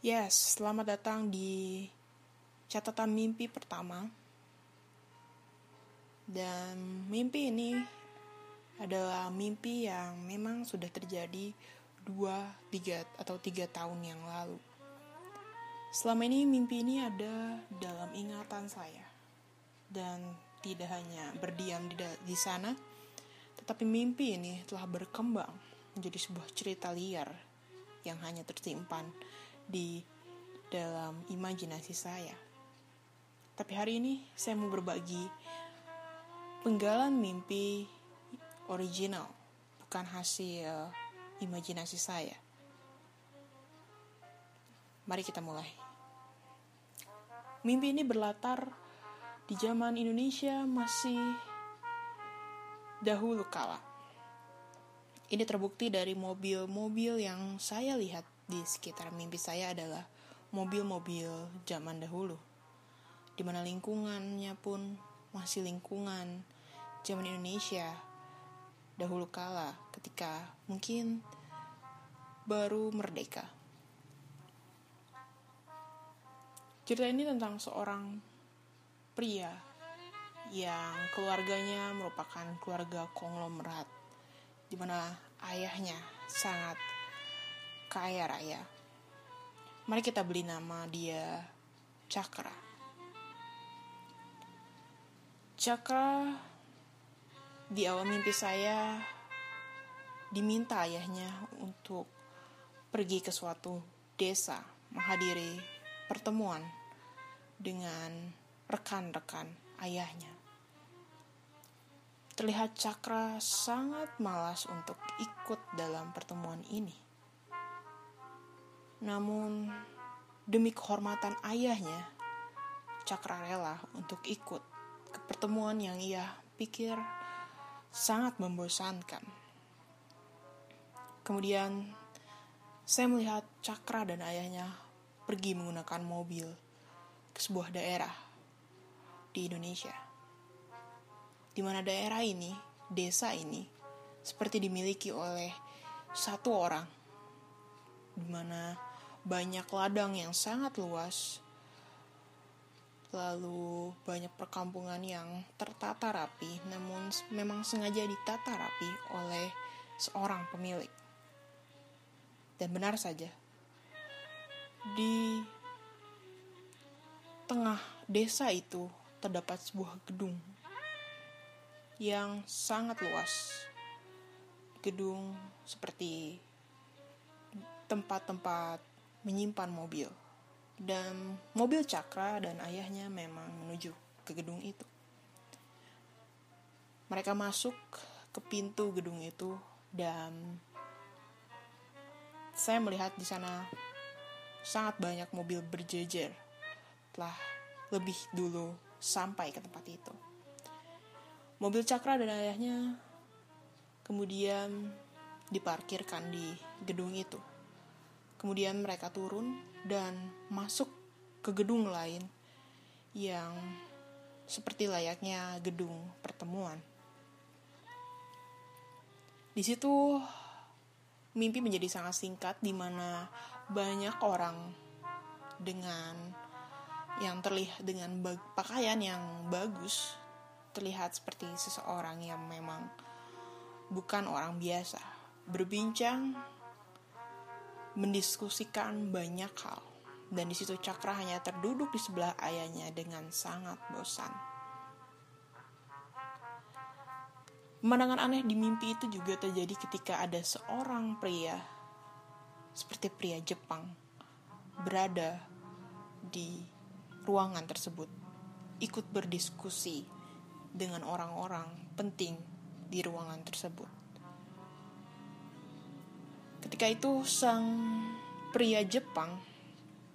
Yes, selamat datang di catatan mimpi pertama. Dan mimpi ini adalah mimpi yang memang sudah terjadi dua, tiga, atau tiga tahun yang lalu. Selama ini mimpi ini ada dalam ingatan saya. Dan tidak hanya berdiam di, di sana, tetapi mimpi ini telah berkembang menjadi sebuah cerita liar yang hanya tersimpan di dalam imajinasi saya. Tapi hari ini saya mau berbagi penggalan mimpi original, bukan hasil imajinasi saya. Mari kita mulai. Mimpi ini berlatar di zaman Indonesia masih dahulu kala. Ini terbukti dari mobil-mobil yang saya lihat di sekitar mimpi saya adalah mobil-mobil zaman dahulu. Di mana lingkungannya pun masih lingkungan zaman Indonesia dahulu kala ketika mungkin baru merdeka. Cerita ini tentang seorang pria yang keluarganya merupakan keluarga konglomerat di mana ayahnya sangat kaya raya. Mari kita beli nama dia Cakra. Cakra di awal mimpi saya diminta ayahnya untuk pergi ke suatu desa menghadiri pertemuan dengan rekan-rekan ayahnya. Terlihat Cakra sangat malas untuk ikut dalam pertemuan ini. Namun, demi kehormatan ayahnya, Cakra rela untuk ikut ke pertemuan yang ia pikir sangat membosankan. Kemudian, saya melihat Cakra dan ayahnya pergi menggunakan mobil ke sebuah daerah di Indonesia di mana daerah ini, desa ini, seperti dimiliki oleh satu orang, di mana banyak ladang yang sangat luas, lalu banyak perkampungan yang tertata rapi, namun memang sengaja ditata rapi oleh seorang pemilik. Dan benar saja, di tengah desa itu terdapat sebuah gedung yang sangat luas. Gedung seperti tempat-tempat menyimpan mobil. Dan mobil Cakra dan ayahnya memang menuju ke gedung itu. Mereka masuk ke pintu gedung itu dan saya melihat di sana sangat banyak mobil berjejer telah lebih dulu sampai ke tempat itu. Mobil Cakra dan ayahnya kemudian diparkirkan di gedung itu. Kemudian mereka turun dan masuk ke gedung lain yang seperti layaknya gedung pertemuan. Di situ mimpi menjadi sangat singkat di mana banyak orang dengan yang terlihat dengan pakaian yang bagus terlihat seperti seseorang yang memang bukan orang biasa. Berbincang, mendiskusikan banyak hal. Dan di situ Cakra hanya terduduk di sebelah ayahnya dengan sangat bosan. Pemandangan aneh di mimpi itu juga terjadi ketika ada seorang pria, seperti pria Jepang, berada di ruangan tersebut, ikut berdiskusi dengan orang-orang penting di ruangan tersebut. Ketika itu sang pria Jepang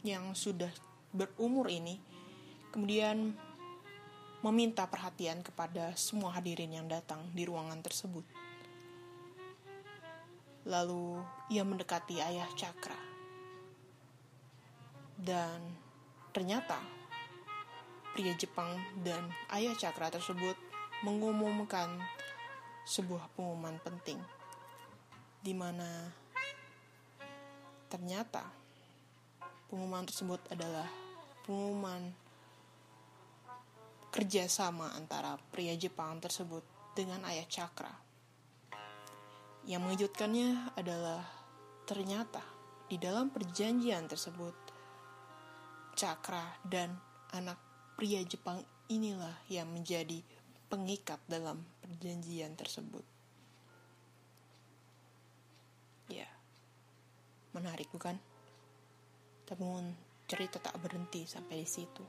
yang sudah berumur ini kemudian meminta perhatian kepada semua hadirin yang datang di ruangan tersebut. Lalu ia mendekati ayah Cakra. Dan ternyata pria Jepang dan ayah Cakra tersebut mengumumkan sebuah pengumuman penting di mana ternyata Pengumuman tersebut adalah pengumuman kerjasama antara pria Jepang tersebut dengan ayah Cakra. Yang mengejutkannya adalah ternyata di dalam perjanjian tersebut Cakra dan anak pria Jepang inilah yang menjadi pengikat dalam perjanjian tersebut. Ya, menarik bukan? Namun cerita tak berhenti sampai di situ.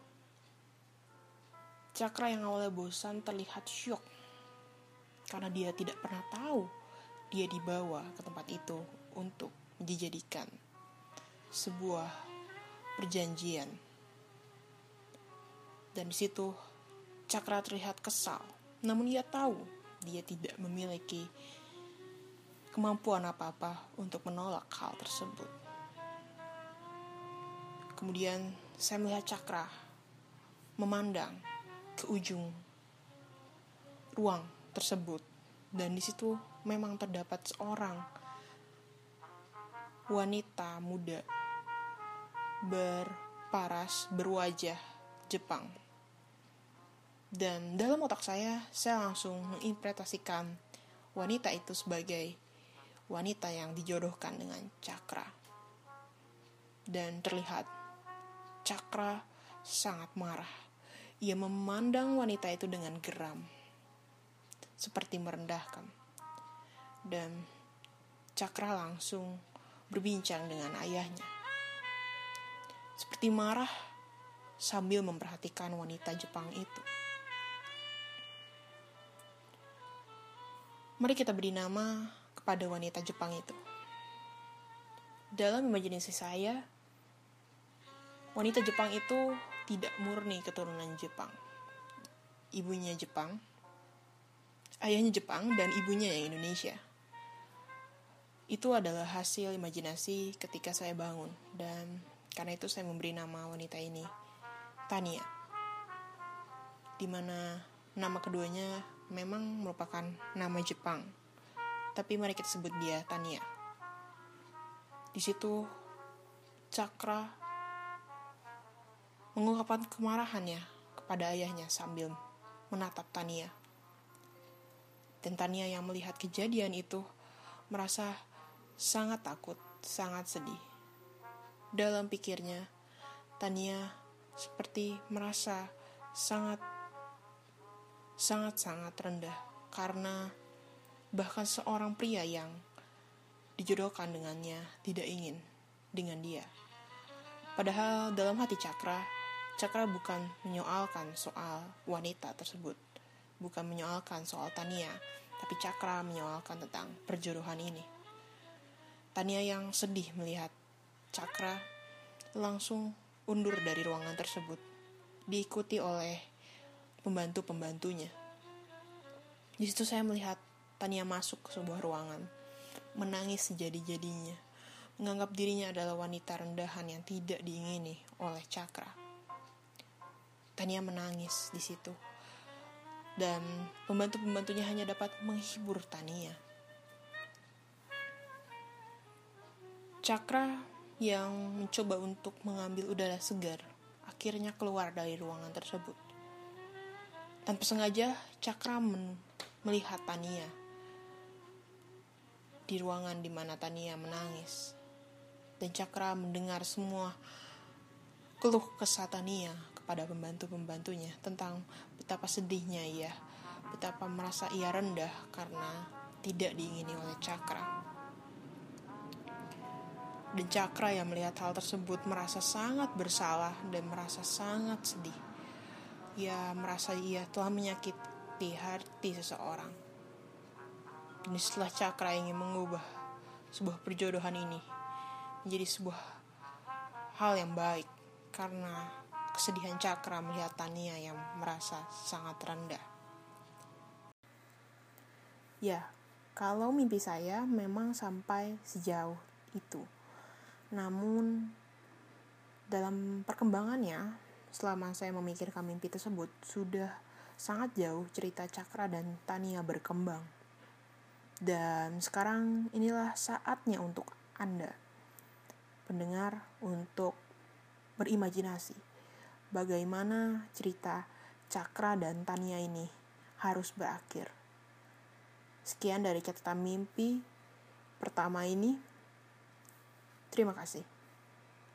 Cakra yang awalnya bosan terlihat syok karena dia tidak pernah tahu dia dibawa ke tempat itu untuk dijadikan sebuah perjanjian. Dan di situ Cakra terlihat kesal, namun ia tahu dia tidak memiliki kemampuan apa-apa untuk menolak hal tersebut. Kemudian saya melihat Cakra memandang ke ujung ruang tersebut dan di situ memang terdapat seorang wanita muda berparas berwajah Jepang dan dalam otak saya saya langsung menginterpretasikan wanita itu sebagai wanita yang dijodohkan dengan Cakra dan terlihat Cakra sangat marah ia memandang wanita itu dengan geram, seperti merendahkan. Dan Cakra langsung berbincang dengan ayahnya. Seperti marah sambil memperhatikan wanita Jepang itu. Mari kita beri nama kepada wanita Jepang itu. Dalam imajinasi saya, wanita Jepang itu tidak murni keturunan Jepang. Ibunya Jepang, ayahnya Jepang, dan ibunya yang Indonesia. Itu adalah hasil imajinasi ketika saya bangun, dan karena itu saya memberi nama wanita ini Tania. Di mana nama keduanya memang merupakan nama Jepang, tapi mari kita sebut dia Tania. Di situ Cakra mengungkapkan kemarahannya kepada ayahnya sambil menatap Tania. Dan Tania yang melihat kejadian itu merasa sangat takut, sangat sedih. Dalam pikirnya, Tania seperti merasa sangat sangat-sangat rendah karena bahkan seorang pria yang dijodohkan dengannya tidak ingin dengan dia. Padahal dalam hati Cakra, Cakra bukan menyoalkan soal wanita tersebut, bukan menyoalkan soal Tania, tapi Cakra menyoalkan tentang perjodohan ini. Tania yang sedih melihat Cakra langsung undur dari ruangan tersebut, diikuti oleh pembantu-pembantunya. Di situ saya melihat Tania masuk ke sebuah ruangan, menangis sejadi-jadinya, menganggap dirinya adalah wanita rendahan yang tidak diingini oleh Cakra. Tania menangis di situ. Dan pembantu-pembantunya hanya dapat menghibur Tania. Cakra yang mencoba untuk mengambil udara segar akhirnya keluar dari ruangan tersebut. Tanpa sengaja, Cakra melihat Tania di ruangan di mana Tania menangis. Dan Cakra mendengar semua keluh kesah Tania pada pembantu-pembantunya tentang betapa sedihnya ia, betapa merasa ia rendah karena tidak diingini oleh Cakra. Dan Cakra yang melihat hal tersebut merasa sangat bersalah dan merasa sangat sedih. Ia merasa ia telah menyakiti hati seseorang. Dan setelah Cakra ingin mengubah sebuah perjodohan ini menjadi sebuah hal yang baik karena kesedihan Cakra melihat Tania yang merasa sangat rendah. Ya, kalau mimpi saya memang sampai sejauh itu. Namun, dalam perkembangannya, selama saya memikirkan mimpi tersebut, sudah sangat jauh cerita Cakra dan Tania berkembang. Dan sekarang inilah saatnya untuk Anda, pendengar, untuk berimajinasi bagaimana cerita Cakra dan Tania ini harus berakhir. Sekian dari catatan mimpi pertama ini. Terima kasih.